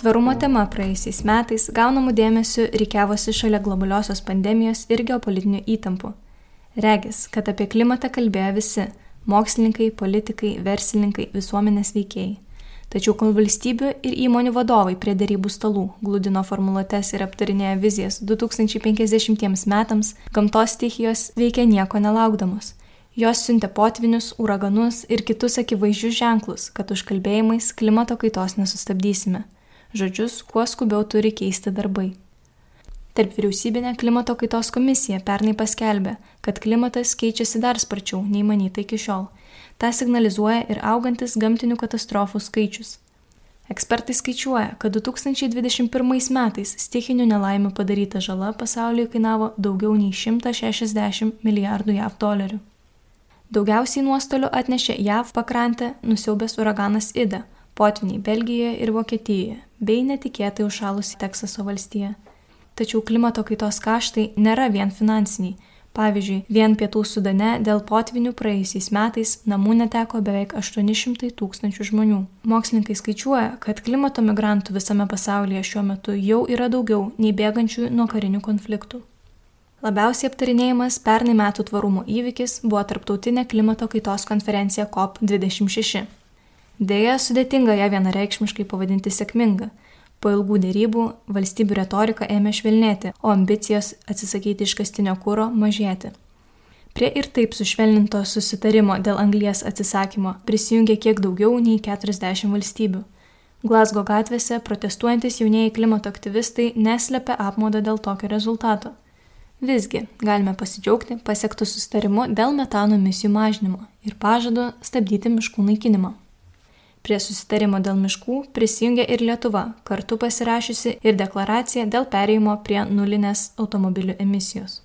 Tvarumo tema praėjusiais metais gaunamų dėmesių reikiavosi šalia globaliosios pandemijos ir geopolitinių įtampų. Regis, kad apie klimatą kalbėjo visi - mokslininkai, politikai, verslininkai, visuomenės veikėjai. Tačiau kol valstybių ir įmonių vadovai prie darybų stalų glūdino formuluotės ir aptarinėjo vizijas 2050 metams, gamtos stichijos veikia nieko nelaukdamos. Jos siuntė potvinius, uraganus ir kitus akivaizdžius ženklus, kad užkalbėjimais klimato kaitos nesustabdysime. Žodžius, kuo skubiau turi keisti darbai. Tarp vyriausybinė klimato kaitos komisija pernai paskelbė, kad klimatas keičiasi dar sparčiau nei manyta iki šiol tą signalizuoja ir augantis gamtinių katastrofų skaičius. Ekspertai skaičiuoja, kad 2021 metais stichinių nelaimių padaryta žala pasaulyje kainavo daugiau nei 160 milijardų JAV dolerių. Daugiausiai nuostolių atnešė JAV pakrantę nusiaubęs uraganas Ida, potviniai Belgijoje ir Vokietijoje, bei netikėtai užšalusi Teksaso valstija. Tačiau klimato kaitos kaštai nėra vien finansiniai, Pavyzdžiui, vien pietų sudane dėl potvinių praėjusiais metais namų neteko beveik 800 tūkstančių žmonių. Mokslininkai skaičiuoja, kad klimato migrantų visame pasaulyje šiuo metu jau yra daugiau nei bėgančių nuo karinių konfliktų. Labiausiai aptarinėjimas pernai metų tvarumo įvykis buvo tarptautinė klimato kaitos konferencija COP26. Deja, sudėtinga ją vienareikšmiškai pavadinti sėkminga Po ilgų dėrybų valstybių retorika ėmė švelnėti, o ambicijos atsisakyti iškastinio kūro mažėti. Prie ir taip sušvelninto susitarimo dėl anglies atsisakymo prisijungė kiek daugiau nei 40 valstybių. Glasgo gatvėse protestuojantis jaunieji klimato aktyvistai neslėpia apmaudą dėl tokio rezultato. Visgi galime pasidžiaugti pasiektų susitarimu dėl metano emisijų mažinimo ir pažadu stabdyti miškų naikinimą. Prie susitarimo dėl miškų prisijungė ir Lietuva, kartu pasirašiusi ir deklaraciją dėl perėjimo prie nulinės automobilių emisijos.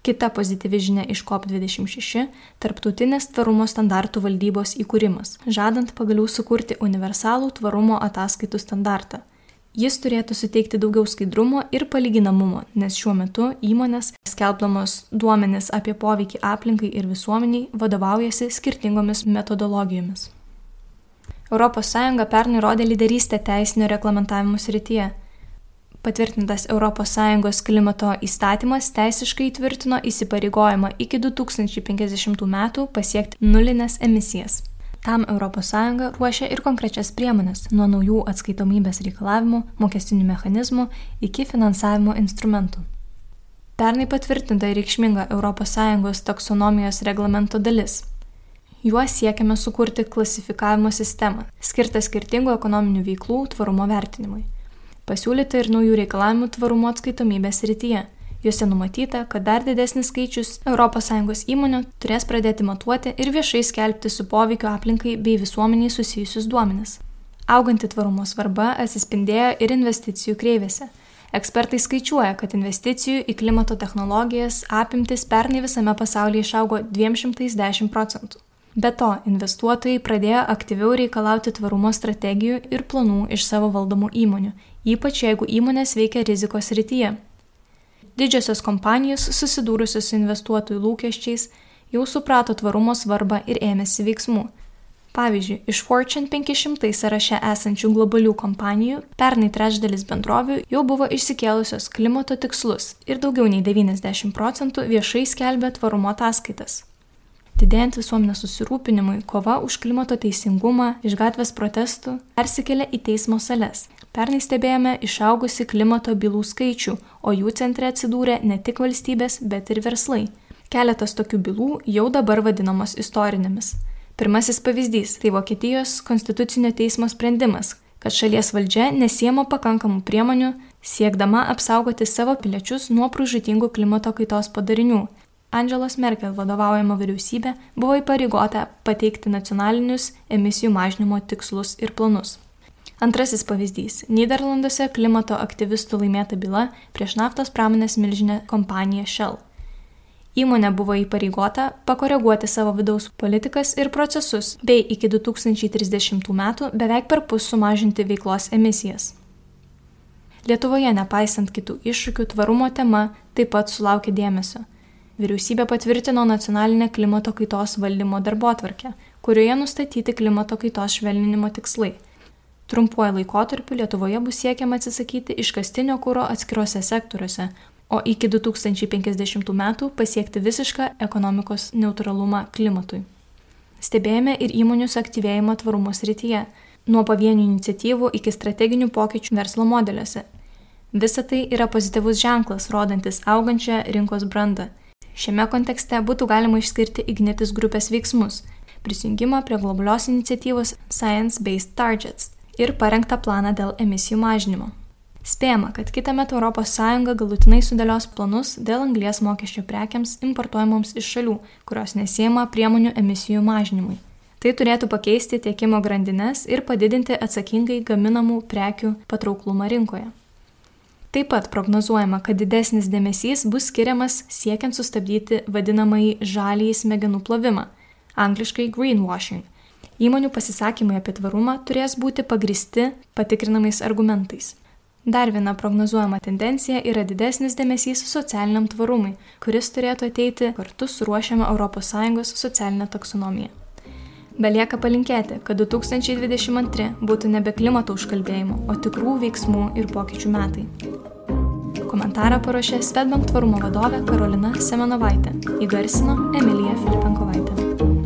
Kita pozityvi žinia iš COP26 - tarptautinės tvarumo standartų valdybos įkūrimas, žadant pagaliau sukurti universalų tvarumo ataskaitų standartą. Jis turėtų suteikti daugiau skaidrumo ir palyginamumo, nes šiuo metu įmonės, skelbdamos duomenis apie poveikį aplinkai ir visuomeniai, vadovaujasi skirtingomis metodologijomis. ES pernai rodė lyderystę teisinio reglamentavimo srityje. Patvirtintas ES klimato įstatymas teisiškai įtvirtino įsipareigojimą iki 2050 metų pasiekti nulinės emisijas. Tam ES ruošia ir konkrečias priemonės nuo naujų atskaitomybės reikalavimų, mokestinių mechanizmų iki finansavimo instrumentų. Pernai patvirtinta reikšminga ES taksonomijos reglamento dalis Juo siekiame sukurti klasifikavimo sistemą, skirtą skirtingų ekonominių veiklų tvarumo vertinimui. Pasiūlyta ir naujų reikalavimų tvarumo atskaitomybės rytyje. Juose numatyta, kad dar didesnis skaičius ES įmonių turės pradėti matuoti ir viešai skelbti su poveikiu aplinkai bei visuomeniai susijusius duomenis. Auganti tvarumo svarba atsispindėjo ir investicijų kreivėse. Ekspertai skaičiuoja, kad investicijų į klimato technologijas apimtis pernai visame pasaulyje išaugo 210 procentų. Be to, investuotojai pradėjo aktyviau reikalauti tvarumo strategijų ir planų iš savo valdomų įmonių, ypač jeigu įmonės veikia rizikos rytyje. Didžiosios kompanijos, susidūrusios su investuotojų lūkesčiais, jau suprato tvarumo svarbą ir ėmėsi veiksmų. Pavyzdžiui, iš Fortune 500 sąraše esančių globalių kompanijų pernai trečdalis bendrovių jau buvo išsikėlusios klimato tikslus ir daugiau nei 90 procentų viešai skelbė tvarumo ataskaitas. Didėjant visuomenės susirūpinimui, kova už klimato teisingumą iš gatvės protestų persikėlė į teismo sales. Pernai stebėjome išaugusi klimato bylų skaičių, o jų centre atsidūrė ne tik valstybės, bet ir verslai. Keletas tokių bylų jau dabar vadinamos istorinėmis. Pirmasis pavyzdys - tai Vokietijos konstitucinio teismo sprendimas, kad šalies valdžia nesiema pakankamų priemonių siekdama apsaugoti savo piliečius nuo pražutingų klimato kaitos padarinių Angelos Merkel vadovaujama vyriausybė buvo įpareigota pateikti nacionalinius emisijų mažinimo tikslus ir planus. Antrasis pavyzdys - Niderlanduose klimato aktyvistų laimėta byla prieš naftos pramonės milžinę kompaniją Shell. Įmonė buvo įpareigota pakoreguoti savo vidaus politikas ir procesus, bei iki 2030 metų beveik per pus sumažinti veiklos emisijas. Lietuvoje, nepaisant kitų iššūkių, tvarumo tema taip pat sulaukė dėmesio vyriausybė patvirtino nacionalinę klimato kaitos valdymo darbotvarkę, kurioje nustatyti klimato kaitos švelninimo tikslai. Trumpuoju laikotarpiu Lietuvoje bus siekiama atsisakyti iškastinio kūro atskiruose sektoriuose, o iki 2050 metų pasiekti visišką ekonomikos neutralumą klimatui. Stebėjome ir įmonių suaktyvėjimą tvarumo srityje, nuo pavienių iniciatyvų iki strateginių pokyčių verslo modeliuose. Visa tai yra pozityvus ženklas, rodantis augančią rinkos brandą. Šiame kontekste būtų galima išskirti Ignitis grupės veiksmus - prisijungimą prie globalios iniciatyvos Science Based Targets ir parengtą planą dėl emisijų mažinimo. Spėjama, kad kitą metą ES galutinai sudėlios planus dėl anglės mokesčio prekiams importuojamoms iš šalių, kurios nesėma priemonių emisijų mažinimui. Tai turėtų pakeisti tiekimo grandinės ir padidinti atsakingai gaminamų prekių patrauklumą rinkoje. Taip pat prognozuojama, kad didesnis dėmesys bus skiriamas siekiant sustabdyti vadinamąjį žalį smegenų plovimą, angliškai greenwashing. Įmonių pasisakymai apie tvarumą turės būti pagristi patikrinamais argumentais. Dar viena prognozuojama tendencija yra didesnis dėmesys socialiniam tvarumui, kuris turėtų ateiti kartu su ruošiama ES socialinė taksonomija. Belieka palinkėti, kad 2022 būtų nebe klimato užkalbėjimo, o tikrų veiksmų ir pokyčių metai. Komentarą paruošė Svetbank tvarumo vadovė Karolina Semenovaitė, įgarsino Emilija Filipenkovaitė.